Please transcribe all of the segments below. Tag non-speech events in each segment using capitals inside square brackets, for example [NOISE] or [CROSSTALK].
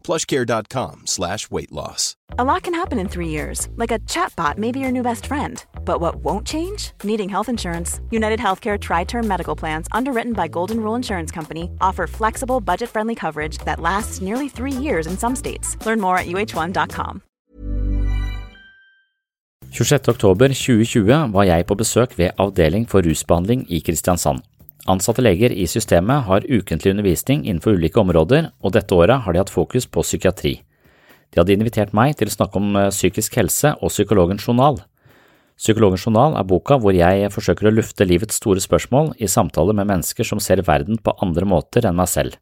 plushcare.com slash weight loss. A lot can happen in three years, like a chatbot may be your new best friend. But what won't change? Needing health insurance. United Healthcare Tri Term Medical Plans, underwritten by Golden Rule Insurance Company, offer flexible, budget friendly coverage that lasts nearly three years in some states. Learn more at uh1.com. 26.10.2020 var jeg på besøk ved Avdeling for rusbehandling i Kristiansand. Ansatte leger i systemet har ukentlig undervisning innenfor ulike områder, og dette året har de hatt fokus på psykiatri. De hadde invitert meg til å snakke om eh, psykisk helse og Psykologens journal. Psykologens journal er boka hvor jeg forsøker å lufte livets store spørsmål i samtale med mennesker som ser verden på andre måter enn meg selv.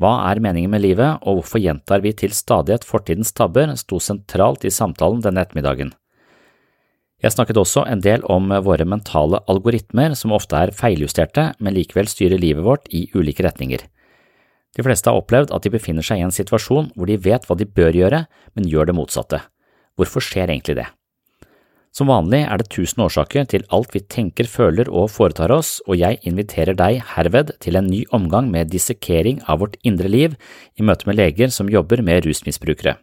Hva er meningen med livet, og hvorfor gjentar vi til stadighet fortidens tabber, sto sentralt i samtalen denne ettermiddagen. Jeg snakket også en del om våre mentale algoritmer som ofte er feiljusterte, men likevel styrer livet vårt i ulike retninger. De fleste har opplevd at de befinner seg i en situasjon hvor de vet hva de bør gjøre, men gjør det motsatte. Hvorfor skjer egentlig det? Som vanlig er det tusen årsaker til alt vi tenker, føler og foretar oss, og jeg inviterer deg herved til en ny omgang med dissekering av vårt indre liv i møte med leger som jobber med rusmisbrukere.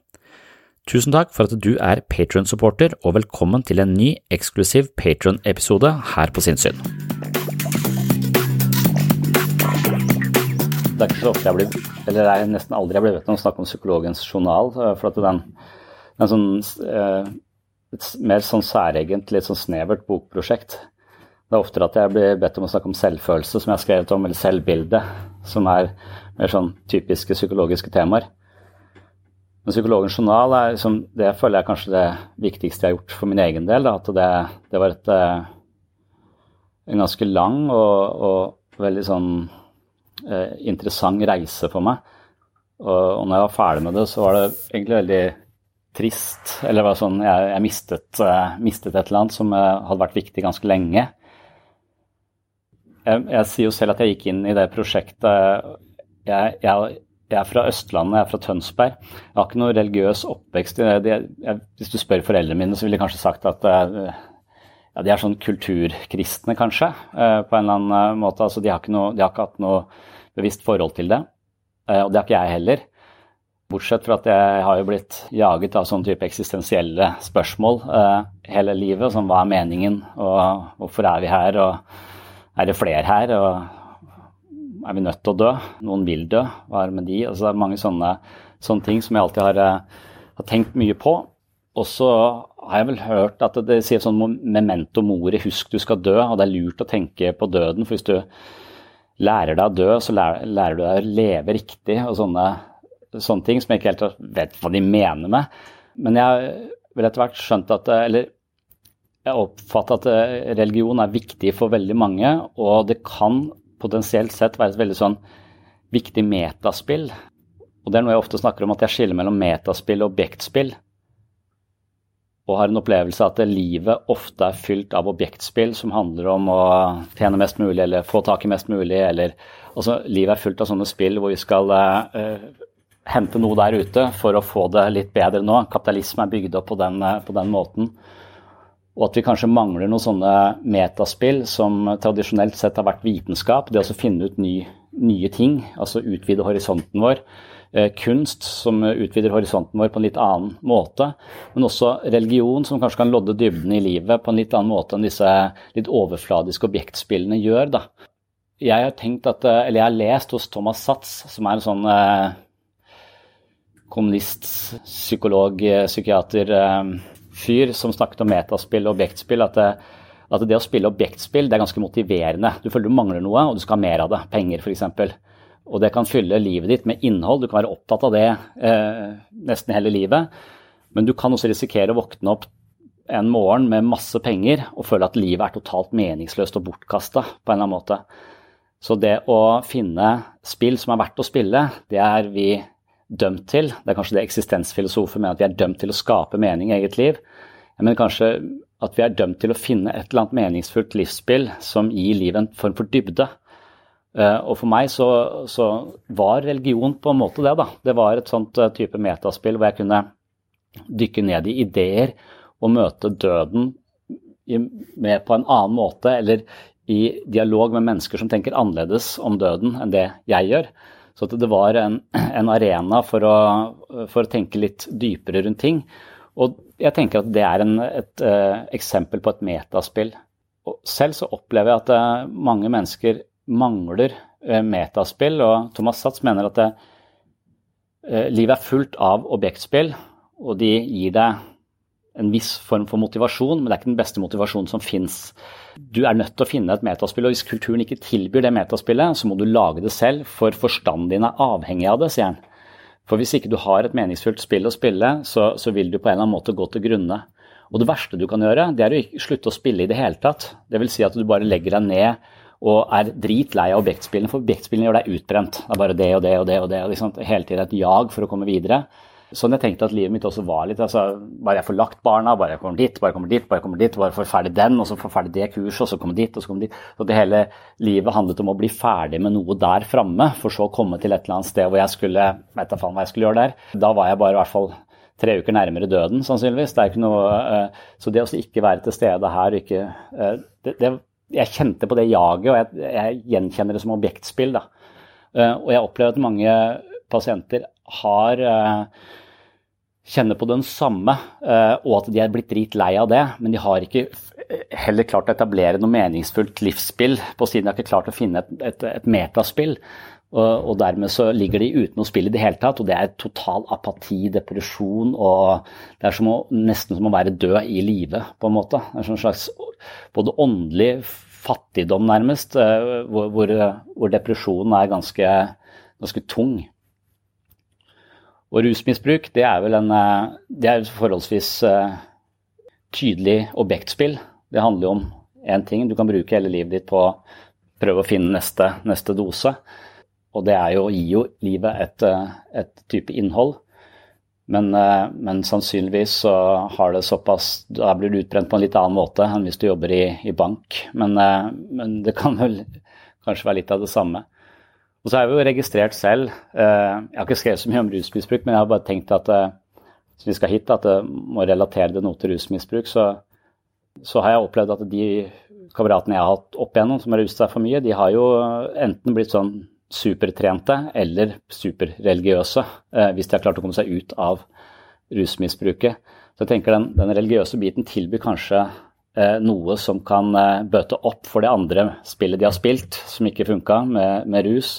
Tusen takk for at du er Patron-supporter, og velkommen til en ny eksklusiv Patron-episode her på Sinnsyn. Det er ikke så ofte jeg blir, eller det er nesten aldri jeg blir bedt om å snakke om psykologens journal, eh, for at den, den sånn, eh, et mer sånn særegent, litt sånn snevert bokprosjekt. Det er oftere at jeg blir bedt om å snakke om selvfølelse, som jeg har skrevet om, eller selvbilde, som er mer sånn typiske psykologiske temaer. Men Psykologens journal er liksom, det føler jeg kanskje det viktigste jeg har gjort for min egen del. Da, at det, det var et, eh, en ganske lang og, og veldig sånn eh, interessant reise for meg. Og, og når jeg var ferdig med det, så var det egentlig veldig trist. Eller det var sånn, jeg, jeg mistet, eh, mistet, et eller annet som eh, hadde vært viktig ganske lenge. Jeg, jeg, sier jo selv at jeg gikk inn i det prosjektet jeg, jeg, jeg er fra Østlandet, jeg er fra Tønsberg. Jeg har ikke noe religiøs oppvekst. hvis du spør foreldrene mine, så ville de kanskje sagt at eh, ja, de er sånn kulturkristne, kanskje, eh, på en eller annen eh, måte. Altså, de, har noe, de, har ikke hatt noe bevisst forhold til det. Og det har ikke jeg heller. Bortsett fra at jeg har jo blitt jaget av sånn type eksistensielle spørsmål hele livet. Som hva er meningen, og hvorfor er vi her, og er det flere her? og er vi nødt til å dø? Noen vil dø. Hva er det med de? Altså, det er mange sånne, sånne ting som jeg alltid har, har tenkt mye på. Og så har jeg vel hørt at det sier sånn memento mori, husk du skal dø. Og det er lurt å tenke på døden, for hvis du lærer deg å dø, så lærer, du deg å leve riktig og sånne, sånne, ting som jeg ikke helt vet hva de mener med. Men jeg vil etter hvert skjønt at Eller jeg oppfatter at religion er viktig for veldig mange, og det kan potensielt sett være et veldig sånn viktig metaspill. Og det er noe jeg ofte snakker om, at jeg skiller mellom metaspill og objektspill og har en opplevelse av at livet ofte er fylt av objektspill som handler om å tjene mest mulig eller få tak i mest mulig. Eller, altså, livet er fullt av sånne spill hvor vi skal uh, hente noe der ute for å få det litt bedre nå. Kapitalisme er bygd opp på den, uh, på den måten. Og at vi kanskje mangler noen sånne metaspill som tradisjonelt sett har vært vitenskap. Det å finne ut ny, nye ting, altså utvide horisonten vår. Eh, kunst som utvider horisonten vår på en litt annen måte. Men også religion som kanskje kan lodde dybden i livet på en litt annen måte enn disse litt overfladiske objektspillene gjør. da. Jeg har tenkt at, eh, eller jeg har lest hos Thomas Satz, som er en sånn eh, kommunist, psykolog, psykiater, fyr som snakket om metaspill og objektspill. at det, at det å spille objektspill det er ganske motiverende. Du føler du mangler noe, og du skal ha mer av det. Penger, f.eks. Og det kan fylle livet ditt med innhold. Du kan være opptatt av det eh, nesten hele livet. Men du kan også risikere å våkne opp en morgen med masse penger og føle at livet er totalt meningsløst og bortkasta på en eller annen måte. Så det å finne spill som er verdt å spille, det er vi dømt til. Det er kanskje det eksistensfilosofer mener, at vi er dømt til å skape mening i eget liv. Mener kanskje at vi er dømt til å finne et eller annet meningsfullt livsspill som gir livet en form for dybde. Eh, og for meg så, så, var religion på en måte det, da. Det var et sånt eh, type metaspill hvor jeg kunne dykke ned i ideer og møte døden med på en annen måte, eller i dialog med mennesker som tenker annerledes om døden enn det jeg gjør. Så det var en, en arena for å, for å, tenke litt dypere rundt ting. Og jeg tenker at det er en, et uh, eksempel på et metaspill. Og selv så opplever jeg at uh, mange mennesker mangler uh, metaspill, og Thomas Satz mener at det, livet er fullt av objektspill, og de gir deg en viss form for motivasjon, men det er ikke den beste motivasjonen som fins. Du er nødt til å finne et metaspill, og hvis kulturen ikke tilbyr det metaspillet, så må du lage det selv, for forstanden din er avhengig av det, sier han. For hvis ikke du har et meningsfullt spill å spille, så, så vil du på en eller annen måte gå til grunne. Og det verste du kan gjøre, det er å slutte å spille i det hele tatt. Det vil si at du bare legger deg ned og er dritlei av objektspillene, for objektspillene gjør deg utbrent. Det er bare det og det og det og det. Og liksom, hele tiden et jag for å komme videre. Sånn jeg tenkte at livet mitt også var litt. altså Bare jeg får lagt barna, bare jeg kommer dit, bare jeg kommer dit, bare jeg kommer dit, bare får ferdig den, og så får ferdig det kurset, og så kommer dit, og så kommer dit. Så det hele livet handlet om å bli ferdig med noe der framme, for så å komme til et eller annet sted hvor jeg skulle vet da faen hva jeg skulle gjøre der. Da var jeg bare i hvert fall tre uker nærmere døden, sannsynligvis. Det er ikke noe, uh, så det å ikke være til stede her ikke uh, det, det, Jeg kjente på det jaget, og jeg, jeg gjenkjenner det som objektspill. da. Uh, og jeg opplever at mange pasienter har kjenner på den samme, og at de er blitt dritlei av det, men de har ikke heller klart å etablere noe meningsfullt livsspill på siden. De har ikke klart å finne et, et, et metaspill. Og, og, dermed så ligger de uten å spille i det hele tatt, og det er total apati, depresjon og Det er som å, nesten som å være død i live, på en måte. Det er en slags både åndelig fattigdom, nærmest, eh, hvor, hvor, hvor depresjonen er ganske, ganske, tung. Og rusmisbruk, det er vel en eh, Det er forholdsvis eh, tydelig objektspill. Det handler jo om én ting. Du kan bruke hele livet ditt på å prøve å finne neste, neste dose. Og det er jo, gir jo livet et, eh, et type innhold. Men, men, sannsynligvis så har det såpass Da blir du utbrent på en litt annen måte enn hvis du jobber i, i bank. Men, men, det kan vel kanskje være litt av det samme. Og så har jeg jo registrert selv Jeg har ikke skrevet så mye om rusmisbruk, men jeg har bare tenkt at hvis vi skal hit, at det må relatere det noe til rusmisbruk, så, så har jeg opplevd at de kameratene jeg har hatt opp igjennom som har ruset seg for mye, de har jo enten blitt sånn supertrente eller superreligiøse, eh, hvis de har klart å komme seg ut av rusmisbruket. Så jeg tenker den, den religiøse biten tilbyr kanskje eh, noe som kan eh, bøte opp for det andre spillet de har spilt, som ikke funka, med, med, rus.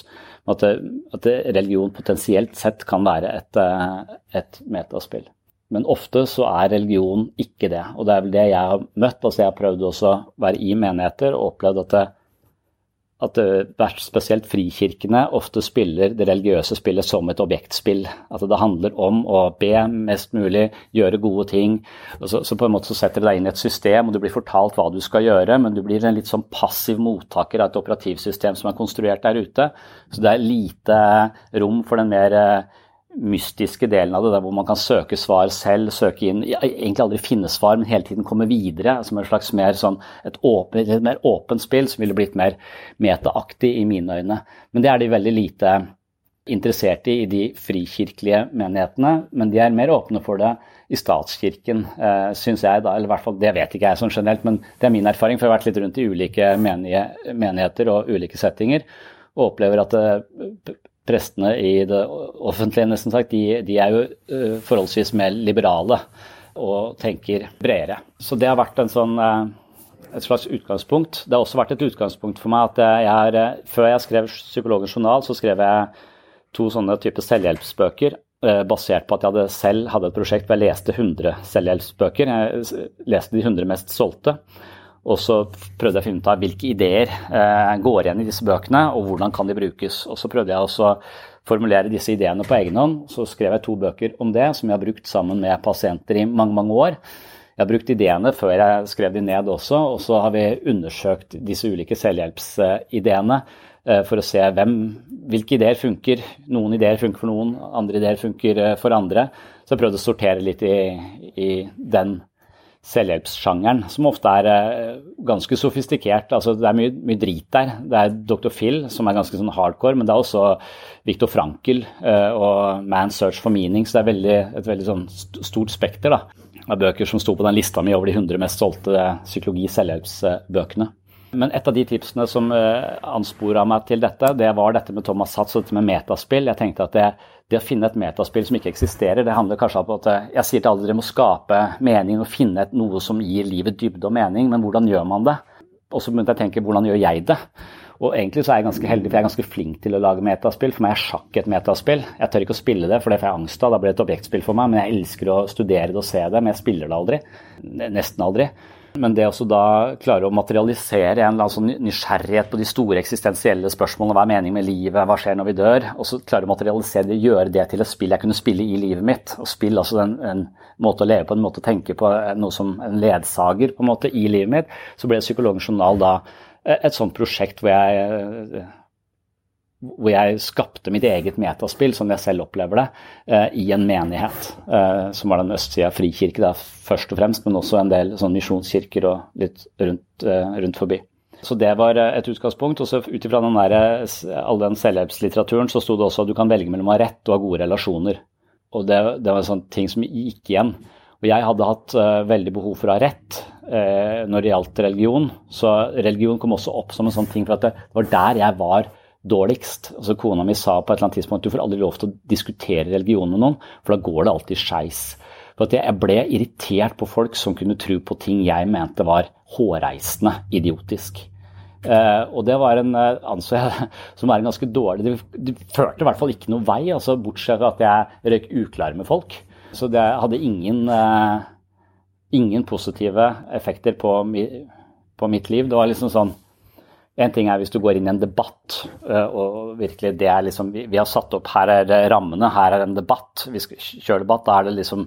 At, at religion potensielt sett kan være et, eh, et metaspill. Men ofte så er religion ikke det. Og det er vel det jeg har møtt. altså Jeg har prøvd også å være i menigheter og opplevd at det, at spesielt frikirkene ofte spiller det religiøse spillet som et objektspill. At det handler om å be mest mulig, gjøre gode ting. Så, så, på en måte så setter du deg inn i et system, og du blir fortalt hva du skal gjøre, men du blir en litt sånn passiv mottaker av et operativsystem som er konstruert der ute. Så det er lite rom for den mer mystiske delen av det, der hvor man kan søke svar selv, søke inn Egentlig aldri finne svar, men hele tiden komme videre. Som et slags mer, sånn, et, åpen, et mer åpent spill som ville blitt mer metaaktig i mine øyne. Men det er de veldig lite interessert i i de frikirkelige menighetene. Men de er mer åpne for det i statskirken, eh, syns jeg. da, eller i hvert fall, Det vet ikke jeg sånn generelt, men det er min erfaring. For jeg har vært litt rundt i ulike menigheter og ulike settinger. Og opplever at det, prestene i det offentlige, nesten sagt, de, de er jo uh, forholdsvis mer liberale og tenker bredere. Så det har vært en sånn, uh, et slags utgangspunkt. Det har også vært et utgangspunkt for meg at jeg er, før jeg skrev Psykologens journal, så skrev jeg to sånne type selvhjelpsbøker. basert på at jeg selv hadde et prosjekt hvor jeg leste 100 selvhjelpsbøker. Jeg leste de 100 mest solgte. Og så prøvde jeg å finne ut av hvilke ideer eh, går igjen i disse bøkene, og hvordan kan de brukes. Og så prøvde jeg også formulere disse ideene på egen hånd. Så skrev jeg to bøker om det, som jeg har brukt sammen med pasienter i mange, mange år. Jeg har brukt ideene før jeg skrev de ned også, og så har vi undersøkt disse ulike selvhjelpsideene eh, for å se hvem, hvilke ideer funker. Noen ideer funker for noen, andre ideer funker eh, for andre. Så jeg prøvde å sortere litt i, i den selvhjelpssjangeren, som ofte er eh, ganske sofistikert. Altså, det er mye, mye, drit der. Det er Dr. Phil, som er ganske sånn hardcore, men det er også Viktor Frankel og Man's Search for Meaning, så det er veldig, et veldig sånn stort spekter. da av bøker som sto på den lista mi over de 100 mest solgte psykologi-selvhjelpsbøkene. Men et av de tipsene som anspora meg til dette, det var dette med Thomas Satz og dette med metaspill. Jeg tenkte at det, det, å finne et metaspill som ikke eksisterer, det handler kanskje om at jeg sier til alle dere må skape mening og finne noe som gir livet dybde og mening, men hvordan gjør man det? Og så begynte jeg å tenke hvordan gjør jeg det? Og egentlig så er jeg ganske heldig, for jeg er ganske flink til å lage metaspill. For meg er sjakk et metaspill. Jeg tør ikke å spille det, for det får jeg angst av. Da blir det et objektspill for meg. Men jeg elsker å studere det og se det, men jeg spiller det aldri. Nesten aldri. Men det å da klare å materialisere en sånn nysgjerrighet på de store eksistensielle spørsmålene, hva er meningen med livet, hva skjer når vi dør, og så klare å materialisere det, gjøre det til et spill jeg kunne spille i livet mitt. Og spill altså en, en måte å leve på, en måte å tenke på, noe som en ledsager på en måte i livet mitt, så ble Psykologens journal da et sånt prosjekt hvor jeg, eh, hvor jeg skapte mitt eget metaspill, som jeg selv opplever det, eh, i en menighet. Som var den østsida frikirke, da, først og fremst, men også en del sånn misjonskirker og litt rundt, rundt forbi. Så det var et utgangspunkt. Og så ut ifra all den selvhjelpslitteraturen så sto det også at du kan velge mellom å ha rett og ha gode relasjoner. Og det, det var en sånn ting som gikk igjen. Og jeg hadde hatt veldig behov for å ha rett når det gjaldt religion. Så religion kom også opp som en sånn ting, for at det, var der jeg var dårligst. Altså Kona mi sa på et eller annet tidspunkt at du får aldri lov til å diskutere religion med noen, for da går det alltid skeis. For at jeg ble irritert på folk som kunne tro på ting jeg mente var hårreisende idiotisk. Uh, og det var en uh, anså jeg [LAUGHS] som var en ganske dårlig det førte i hvert fall ikke noe vei, altså bortsett fra at jeg røyk uklar med folk. Så det hadde ingen, uh, ingen positive effekter på, på, mitt liv. Det var liksom sånn En ting er hvis du går inn i en debatt, uh, og virkelig det er liksom vi, vi, har satt opp Her er rammene, her er en debatt. Vi skal debatt. Da er det liksom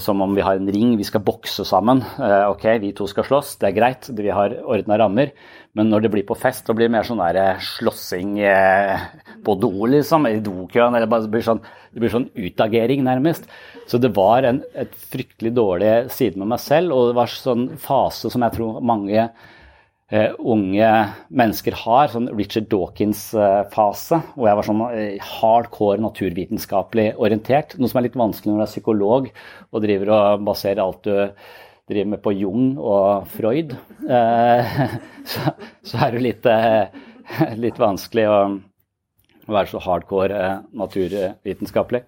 som om vi har en ring, vi skal bokse sammen. ok, vi to skal slåss, det er greit, vi har ordna rammer. Men når det blir på fest, så blir det mer sånn der eh, slåssing eh, på do, liksom. I dokøen. Eller bare, det, blir sånn, det blir sånn utagering, nærmest. Så det var en et fryktelig dårlig side med meg selv, og det var sånn fase som jeg tror mange eh, unge mennesker har, sånn Richard Dawkins-fase, eh, hvor jeg var sånn eh, hardcore naturvitenskapelig orientert. Noe som er litt vanskelig når du er psykolog og driver og baserer alt du driver med på Jung og Freud, eh, [LAUGHS] så, så, er det litt, eh, [LAUGHS] litt vanskelig å, være så hardcore eh, naturvitenskapelig.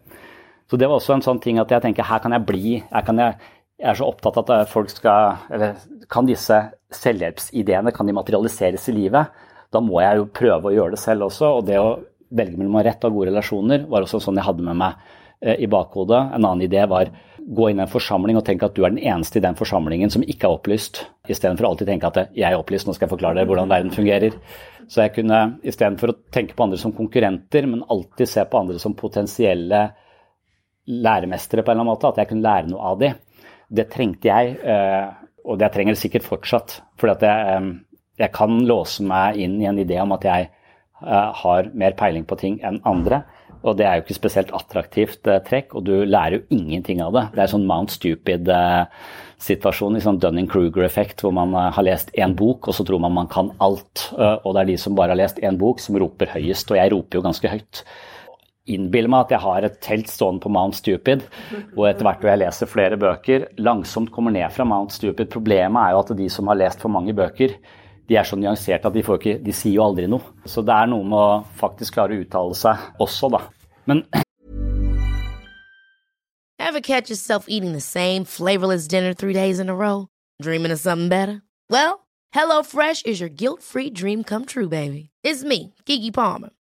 Så det var også en sånn ting at jeg tenker her kan jeg bli her kan jeg, jeg er så opptatt av at folk skal eller Kan disse selvhjelpsideene kan de materialiseres i livet? Da må jeg jo prøve å gjøre det selv også. Og det å velge mellom rett og gode relasjoner var også sånn jeg hadde med meg i bakhodet. En annen idé var gå inn i en forsamling og tenke at du er den eneste i den forsamlingen som ikke er opplyst, istedenfor alltid tenke at jeg er opplyst, nå skal jeg forklare deg hvordan verden fungerer. Så jeg kunne istedenfor å tenke på andre som konkurrenter, men alltid se på andre som potensielle læremestere på en eller annen måte, at jeg kunne lære noe av dem. Det trengte jeg, eh, og det trenger det sikkert fortsatt. For jeg, jeg kan låse meg inn i en idé om at jeg eh, har mer peiling på ting enn andre. Og det er jo ikke spesielt attraktivt eh, trekk, og du lærer jo ingenting av det. Det er sånn Mount Stupid-situasjon, eh, sånn Dunning-Kruger-effekt, hvor man har lest én bok, og så tror man man kan alt. Og det er de som bare har lest én bok, som roper høyest, og jeg roper jo ganske høyt. Innbiller meg at jeg har et telt stående på Mount Stupid, og etter hvert hvor jeg leser flere bøker, langsomt kommer ned fra Mount Stupid. Problemet er jo at de som har lest for mange bøker, de er så nyanserte at de, ikke, de sier jo aldri noe. Så det er noe med å faktisk klare å uttale seg også, da. Men Ever catch yourself eating the same flavorless dinner three days in a row? Dreaming of something better? Well, HelloFresh is your guilt-free dream come true, baby. It's me, Kiki Palmer.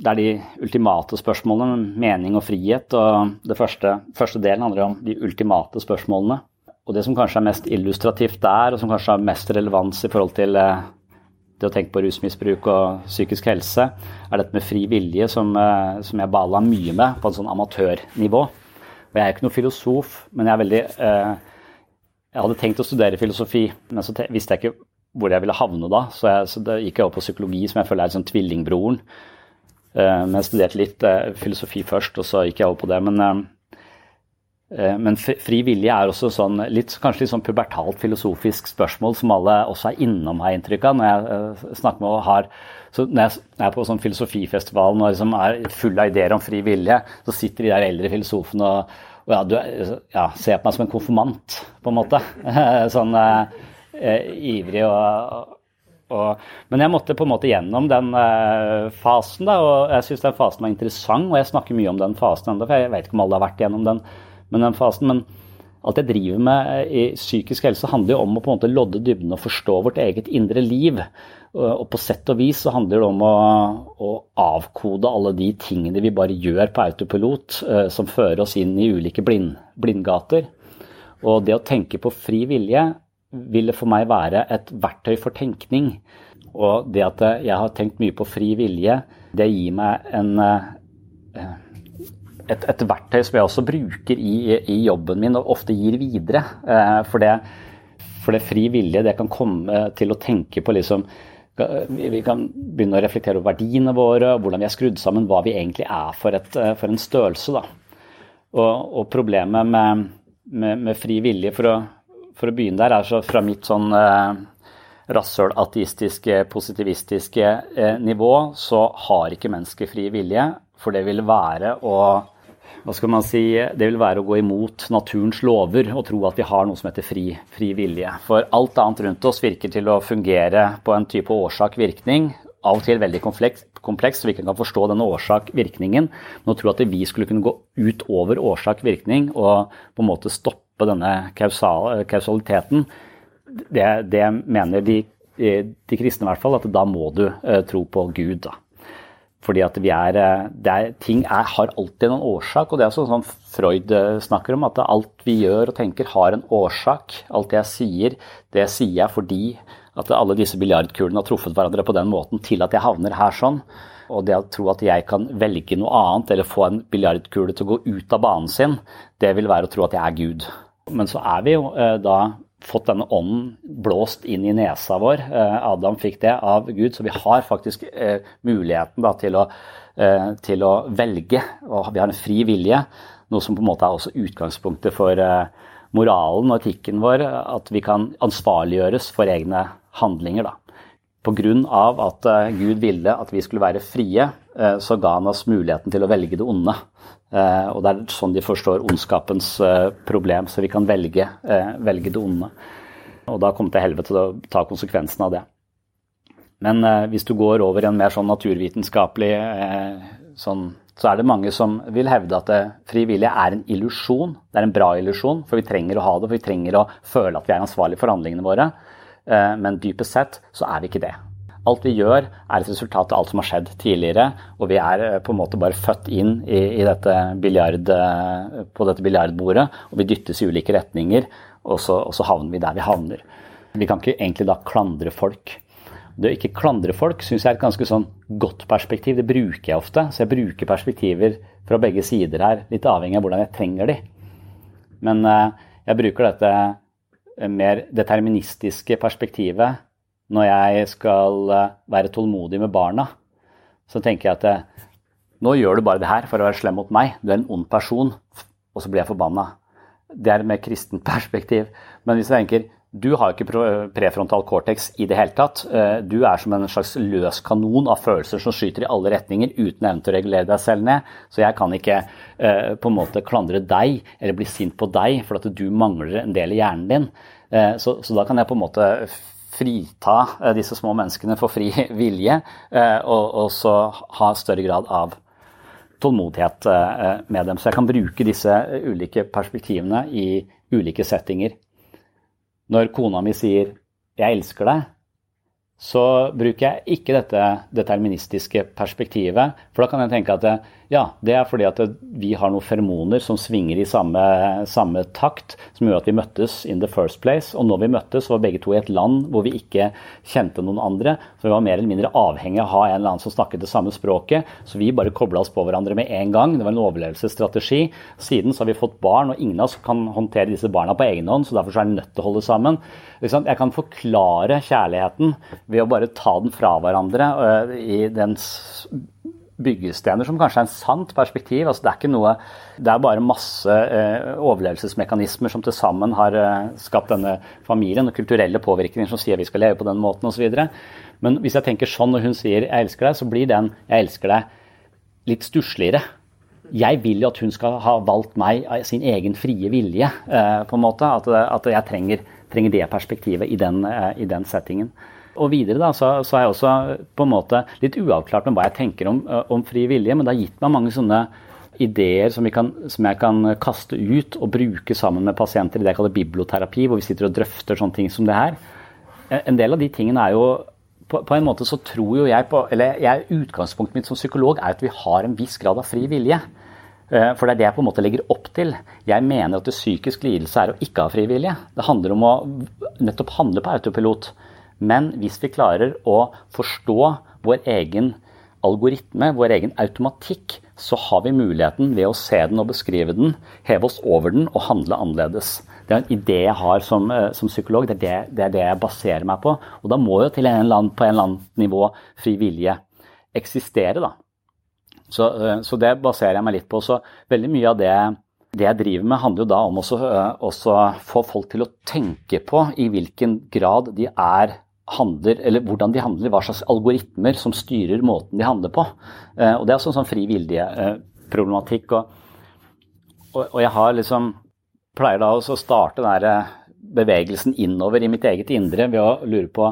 det er de ultimate spørsmålene, om mening og frihet. Og det første, første delen handler om de ultimate spørsmålene. Og det som kanskje er mest illustrativt der, og som kanskje har mest relevans i forhold til eh, det å tenke på rusmisbruk og psykisk helse, er dette med fri vilje, som, eh, som jeg bala mye med på en sånn amatørnivå. Og jeg er ikke noen filosof, men jeg er veldig eh, Jeg hadde tenkt å studere filosofi, men så visste jeg ikke hvor jeg ville havne da. Så, jeg, så gikk jeg opp på psykologi, som jeg føler er liksom tvillingbroren. Eh, men jeg studerte litt eh, filosofi først, og så gikk jeg over på det. Men, eh, men fri vilje er også sånn, litt, kanskje litt sånn pubertalt filosofisk spørsmål som alle også er innom, har jeg inntrykk av. Når jeg snakker med og har så når jeg er på sånn filosofifestivalen og liksom er full av ideer om fri vilje, så sitter de der eldre filosofene og, og ja, du, ja, ser på meg som en konfirmant, på en måte. [LAUGHS] sånn eh, ivrig og, og, Men jeg måtte på en måte gjennom den eh, fasen, da, og jeg syns den fasen var interessant. Og jeg snakker mye om den fasen ennå, for jeg vet ikke om alle har vært gjennom den, men den fasen. men alt jeg driver med i psykisk helse, handler jo om å på en måte lodde dybden og forstå vårt eget indre liv. Og på sett og vis så handler det om å, å avkode alle de tingene vi bare gjør på autopilot, eh, som fører oss inn i ulike blind, blindgater. Og det å tenke på fri vilje ville for meg være et verktøy for tenkning. Og det at jeg har tenkt mye på fri vilje, det gir meg en eh, et, et, verktøy som jeg også bruker i, i, jobben min og ofte gir videre. Eh, for, det, for det fri vilje, det kan komme til å tenke på liksom Vi kan begynne å reflektere over verdiene våre, hvordan vi er skrudd sammen, hva vi egentlig er for, et, for en størrelse. Da. Og, og problemet med, med, med, fri vilje, for å, for å begynne der, er så fra mitt sånn eh, rasshøl ateistiske, positivistiske eh, nivå, så har ikke mennesket fri vilje. For det vil være å hva skal man si, det vil være å gå imot naturens lover og tro at vi har noe som heter fri, fri vilje. For alt annet rundt oss virker til å fungere på en type årsak-virkning. Av og til veldig kompleks, kompleks, så vi ikke kan forstå denne årsak-virkningen. Men å tro at vi skulle kunne gå utover årsak-virkning og på en måte stoppe denne kausal, kausaliteten, det, det mener de, de, kristne i hvert fall, at da må du uh, tro på Gud. da. Fordi at vi er, eh, er Ting er, har alltid en årsak, og det er sånn som Freud eh, snakker om, at alt vi gjør og tenker har en årsak. Alt jeg sier, det sier jeg fordi at alle disse biljardkulene har truffet hverandre på den måten til at jeg havner her sånn. Og det å tro at jeg kan velge noe annet eller få en biljardkule til å gå ut av banen sin, det vil være å tro at jeg er Gud. Men så er vi jo eh, da fått denne ånden blåst inn i nesa vår. Eh, Adam fikk det av Gud, så vi har faktisk eh, muligheten da, til, å, til, å, velge. Og vi har en fri vilje, noe som på en måte er også utgangspunktet for moralen og etikken vår. At vi kan ansvarliggjøres for egne handlinger. da. Pga. at Gud ville at vi skulle være frie, så ga han oss muligheten til å velge det onde. Eh, og det er sånn de forstår ondskapens eh, problem, så vi kan velge, eh, velge det onde. Og da kommer til helvete til å ta konsekvensen av det. Men hvis du går over i en mer sånn naturvitenskapelig sånn, så er det mange som vil hevde at frivillige er en illusjon. Det er en bra illusjon, for vi trenger å ha det, for vi trenger å føle at vi er ansvarlige for handlingene våre. Men dypest sett så er vi ikke det. Alt vi gjør, er et resultat av alt som har skjedd tidligere, og vi er eh, på en måte bare født inn i, i dette biljard, eh, på dette biljardbordet, og vi dyttes i ulike retninger, og så, og så havner vi der vi havner. Vi kan ikke egentlig da klandre folk. Det å ikke klandre folk syns jeg er et ganske sånn godt perspektiv. Det bruker jeg ofte. Så jeg bruker perspektiver fra begge sider her, litt avhengig av hvordan jeg trenger de. Men eh, jeg bruker dette mer deterministiske perspektivet når jeg skal eh, være tålmodig med barna, så tenker jeg at eh, nå gjør du bare det her for å være slem mot meg. Du er en ond person, og så blir jeg forbanna. Det er et mer kristent [LAUGHS] perspektiv. Men hvis jeg tenker du har ikke prefrontal cortex i det hele tatt. Eh, du er som en slags løs kanon av følelser som skyter i alle retninger uten evne til å regulere deg selv ned. Så jeg kan ikke på en måte klandre deg eller bli sint på deg for at du mangler en del i hjernen din. Så, så da kan jeg på en måte frita eh, disse små menneskene for fri [LAUGHS] vilje, eh, og, og så ha større grad av tålmodighet eh, med dem. Så jeg kan bruke disse ulike perspektivene i ulike settinger. Når kona mi sier 'jeg elsker deg', så bruker jeg ikke dette deterministiske perspektivet. For da kan jeg tenke at ja, det er fordi at vi har noen feromoner som svinger i samme, samme, takt, som gjør at vi møttes in the first place. Og når vi møttes, var begge to i et land hvor vi ikke kjente noen andre. Så vi var mer eller mindre avhengig av å ha en eller annen som snakket det samme språket. Så vi bare kobla oss på hverandre med en gang. Det var en overlevelsesstrategi. Siden så har vi fått barn, og ingen av oss kan håndtere disse barna på egen hånd, så derfor så er vi nødt til å holde sammen. Jeg kan forklare kjærligheten ved å bare ta den fra hverandre øh, i dens byggestener, som kanskje er en sant perspektiv. Altså, det er noe Det er bare masse eh, overlevelsesmekanismer som til sammen har eh, skapt denne familien, og kulturelle påvirkninger som sier vi skal leve på den måten osv. Men hvis jeg tenker sånn når hun sier 'jeg elsker deg', så blir den 'jeg elsker deg' litt stussligere. Jeg vil jo at hun skal ha valgt meg av sin egen frie vilje, eh, på en måte. At, at jeg trenger, trenger, det perspektivet i den, eh, i den settingen. Og videre da, så, så, er jeg også på en måte litt uavklart med hva jeg tenker om, eh, om fri vilje, men det har gitt meg mange sånne ideer som, kan, som, jeg kan kaste ut og bruke sammen med pasienter i det jeg kaller biblioterapi, hvor vi sitter og drøfter sånne ting som det her. En del av de tingene er jo på, på en måte så tror jo jeg på Eller jeg, utgangspunktet mitt som psykolog er at vi har en viss grad av fri vilje. Eh, for det er det jeg på en måte legger opp til. Jeg mener at det psykisk lidelse er å ikke ha frivillige. Det handler om å nettopp handle på autopilot. Men hvis vi klarer å forstå vår egen algoritme, vår egen automatikk, så har vi muligheten ved å se den og beskrive den, heve oss over den og handle annerledes. Det er en idé jeg har som, eh, som psykolog, det er det, det er det, jeg baserer meg på. Og da må jo til en annen, på en eller annen nivå fri vilje eksistere, da. Så, eh, så, det baserer jeg meg litt på. Så veldig mye av det, det jeg driver med, handler jo da om å eh, få folk til å tenke på i hvilken grad de er handler, eller hvordan de handler, hva slags algoritmer som styrer måten de handler på. Eh, og Det er også en sånn fri vilje-problematikk. Og, og, og, jeg har liksom pleier da å starte den der bevegelsen innover i mitt eget indre ved å lure på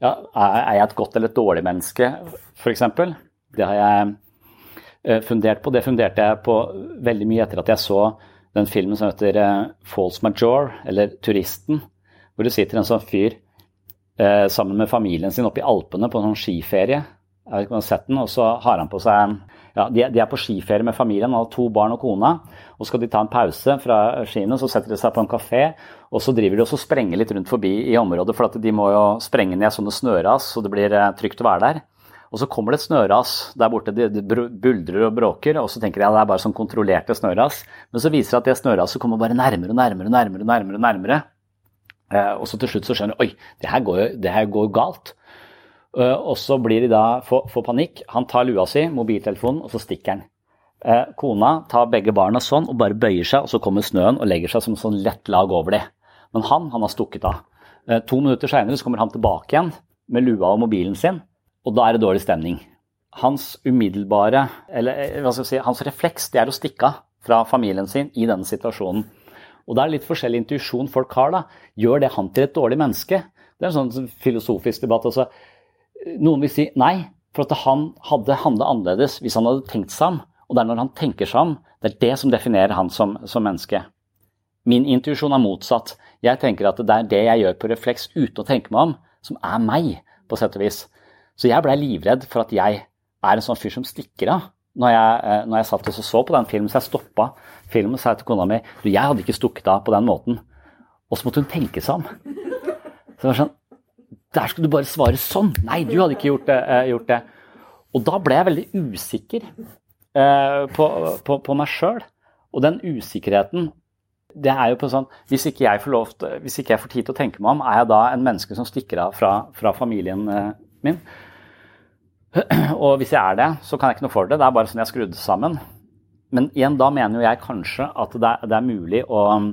ja, er jeg et godt eller et dårlig menneske, f.eks. Det har jeg fundert på. Det funderte jeg på veldig mye etter at jeg så den filmen som heter False Major, eller Turisten, hvor det sitter en sånn fyr eh, sammen med familien sin oppe i Alpene på en sånn skiferie. Jeg vet ikke om du har sett den, og så har han på seg en ja, de, er på skiferie med familien, han har to barn og kona. og skal de ta en pause fra skiene, så setter de seg på en kafé. Og så driver de også og sprenger litt rundt forbi i området, for de må jo sprenge ned sånne snøras, så det blir eh, trygt å være der. Og så kommer det et snøras der borte, det buldrer og bråker, og så tenker jeg at det er bare sånn kontrollerte snøras. Men så viser det at det snøraset kommer bare nærmere og nærmere og nærmere. og nærmere, nærmere. Eh, og så til slutt så skjønner de oi, det her går det her går galt. Eh, og så blir de da, får, får panikk. Han tar lua si, mobiltelefonen, og så stikker han. Eh, kona tar begge barna sånn og bare bøyer seg, og så kommer snøen og legger seg som sånn lett lag over dem. Men han, han har stukket av. To minutter seinere kommer han tilbake igjen med lua og mobilen sin, og da er det dårlig stemning. Hans umiddelbare, eller hva skal jeg si, hans refleks, det er å stikke av fra familien sin i denne situasjonen. Og det er litt forskjellig intuisjon folk har. da. Gjør det han til et dårlig menneske? Det er en sånn filosofisk debatt. Altså. Noen vil si nei, for at han hadde handla annerledes hvis han hadde tenkt seg om. Og det er når han tenker seg om, det er det som definerer han som, som menneske. Min intuisjon er motsatt. Jeg tenker at det er det jeg gjør på refleks uten å tenke meg om, som er meg, på sett og vis. Så jeg blei livredd for at jeg er en sånn fyr som stikker av. Når jeg, eh, når jeg satt og så på den filmen, så jeg stoppa filmen og sa til kona mi du, jeg hadde ikke stukket av på den måten. Og så måtte hun tenke seg om. Så det var sånn Der skulle du bare svare sånn. Nei, du hadde ikke gjort det. Eh, gjort det. Og da ble jeg veldig usikker eh, på, på, på, meg sjøl. Og den usikkerheten det er jo på sånn, Hvis ikke jeg får lov hvis ikke jeg får tid til å tenke meg om, er jeg da en menneske som stikker av fra, fra familien min? [CLEARS THROAT] Og hvis jeg er det, så kan jeg ikke noe for det. Det er bare sånn jeg skrudde skrudd sammen. Men igjen, da mener jo jeg kanskje at det er, det er mulig å um,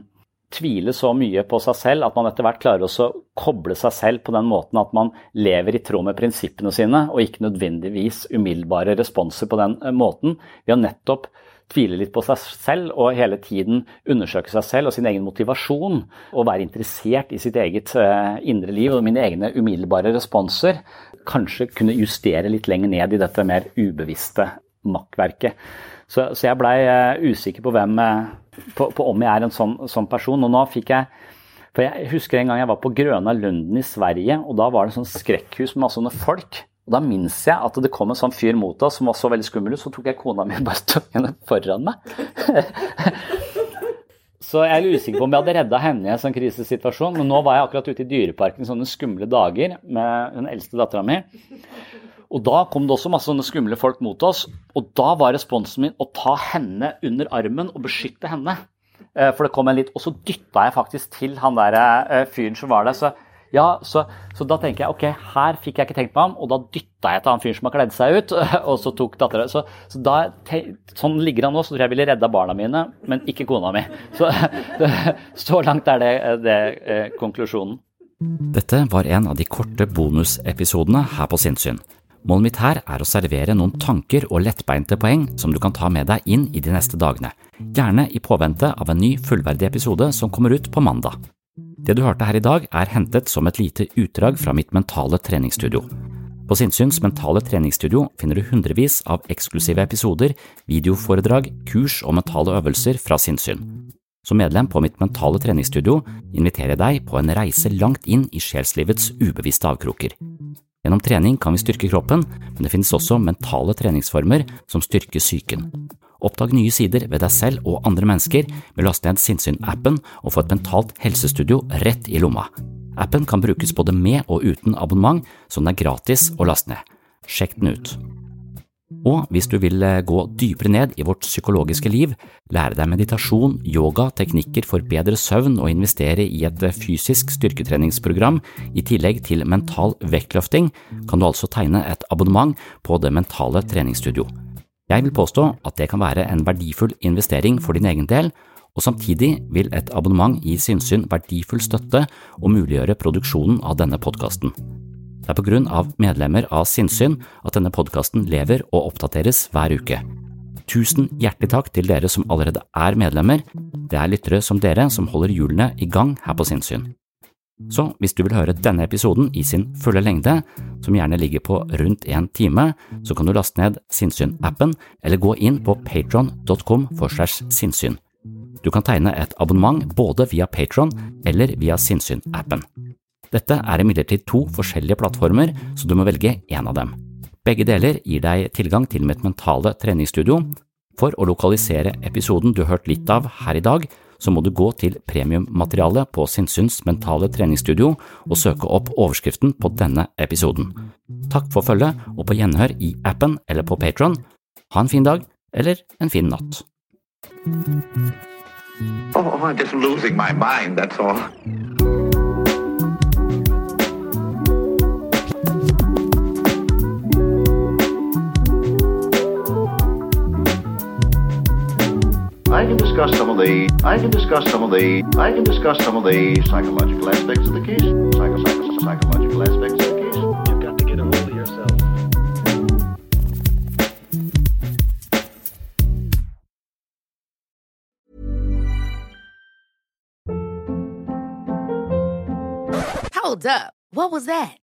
tvile så mye på seg selv at man etter hvert klarer å koble seg selv på den måten at man lever i tråd med prinsippene sine, og ikke nødvendigvis umiddelbare responser på den eh, måten, ved å nettopp tvile litt på seg selv og hele tiden undersøke seg selv og sin egen motivasjon, og være interessert i sitt eget uh, indre liv og mine egne umiddelbare responser, kanskje kunne justere litt lenger ned i dette mer ubevisste makkverket. Så, så jeg blei uh, usikker på, hvem, uh, på, på, om jeg er en sånn, sånn, person. Og nå fikk jeg For jeg husker en gang jeg var på Grøna Lunden i Sverige, og da var det sånn skrekkhus med masse sånne folk. Og Da minnes jeg at det kom en sånn fyr mot oss som var så veldig skummel så tok jeg kona mi bare tok henne foran meg. [LAUGHS] så jeg er usikker på om jeg hadde redda henne i en sånn krisesituasjon. Men nå var jeg akkurat ute i Dyreparken sånne skumle dager med den eldste dattera mi. Og da kom det også masse sånne skumle folk mot oss. Og da var responsen min å ta henne under armen og beskytte henne. Eh, for det kom en litt Og så dytta jeg faktisk til han der eh, fyren som var der. Så ja, så, så, da tenker jeg ok, her fikk jeg ikke tenkt meg om, og da dytta jeg til han fyren som har kledd seg ut, [LAUGHS] og så tok dattera så, så da, Sånn ligger han nå, så tror jeg jeg ville redda barna mine, men ikke kona mi. Så, [LAUGHS] så langt er det, det eh, konklusjonen. Dette var en av de korte bonusepisodene her på Sinnsyn. Målet mitt her er å servere noen tanker og lettbeinte poeng som du kan ta med deg inn i de neste dagene, gjerne i påvente av en ny fullverdig episode som kommer ut på mandag. Det du hørte her i dag, er hentet som et lite utdrag fra mitt mentale treningsstudio. På Sinnsyns mentale treningsstudio finner du hundrevis av eksklusive episoder, videoforedrag, kurs og mentale øvelser fra sinnssyn. Som medlem på mitt mentale treningsstudio inviterer jeg deg på en reise langt inn i sjelslivets ubevisste avkroker. Gjennom trening kan vi styrke kroppen, men det finnes også mentale treningsformer som styrker psyken. Oppdag nye sider ved deg selv og andre mennesker med å laste ned Sinnsyn-appen og få et mentalt helsestudio rett i lomma. Appen kan brukes både med og uten abonnement, så den er gratis å laste ned. Sjekk den ut. Og hvis du vil eh, gå dypere ned i vårt psykologiske liv, lære deg meditasjon, yoga, teknikker for bedre søvn og investere i et eh, fysisk styrketreningsprogram i tillegg til mental vektløfting, kan du altså tegne et abonnement på Det mentale treningsstudio. Jeg vil påstå at det kan være en verdifull investering for din egen del, og samtidig vil et abonnement gi Sinnsyn verdifull støtte og muliggjøre produksjonen av denne podkasten. Det er på grunn av medlemmer av Sinnsyn at denne podkasten lever og oppdateres hver uke. Tusen hjertelig takk til dere som allerede er medlemmer, det er lyttere som dere som holder hjulene i gang her på Sinnsyn. Så hvis du vil høre denne episoden i sin fulle lengde, som gjerne ligger på rundt en time, så kan du laste ned Sinnsyn-appen eller gå inn på patron.com for segs sinnssyn. Du kan tegne et abonnement både via Patron eller via Sinnsyn-appen. Dette er imidlertid to forskjellige plattformer, så du må velge én av dem. Begge deler gir deg tilgang til mitt mentale treningsstudio. For å lokalisere episoden du hørte litt av her i dag, så må du gå til premiummaterialet på Sinnsyns mentale treningsstudio og søke opp overskriften på denne episoden. Takk for følget, og på gjenhør i appen eller på Patron. Ha en fin dag, eller en fin natt. Oh, I'm just losing my mind, that's all. Discuss some of the I can discuss some of the I can discuss some of the psychological aspects of the case. Psycho, psycho, psychological aspects of the case. You've got to get a hold of yourself. Hold up. What was that?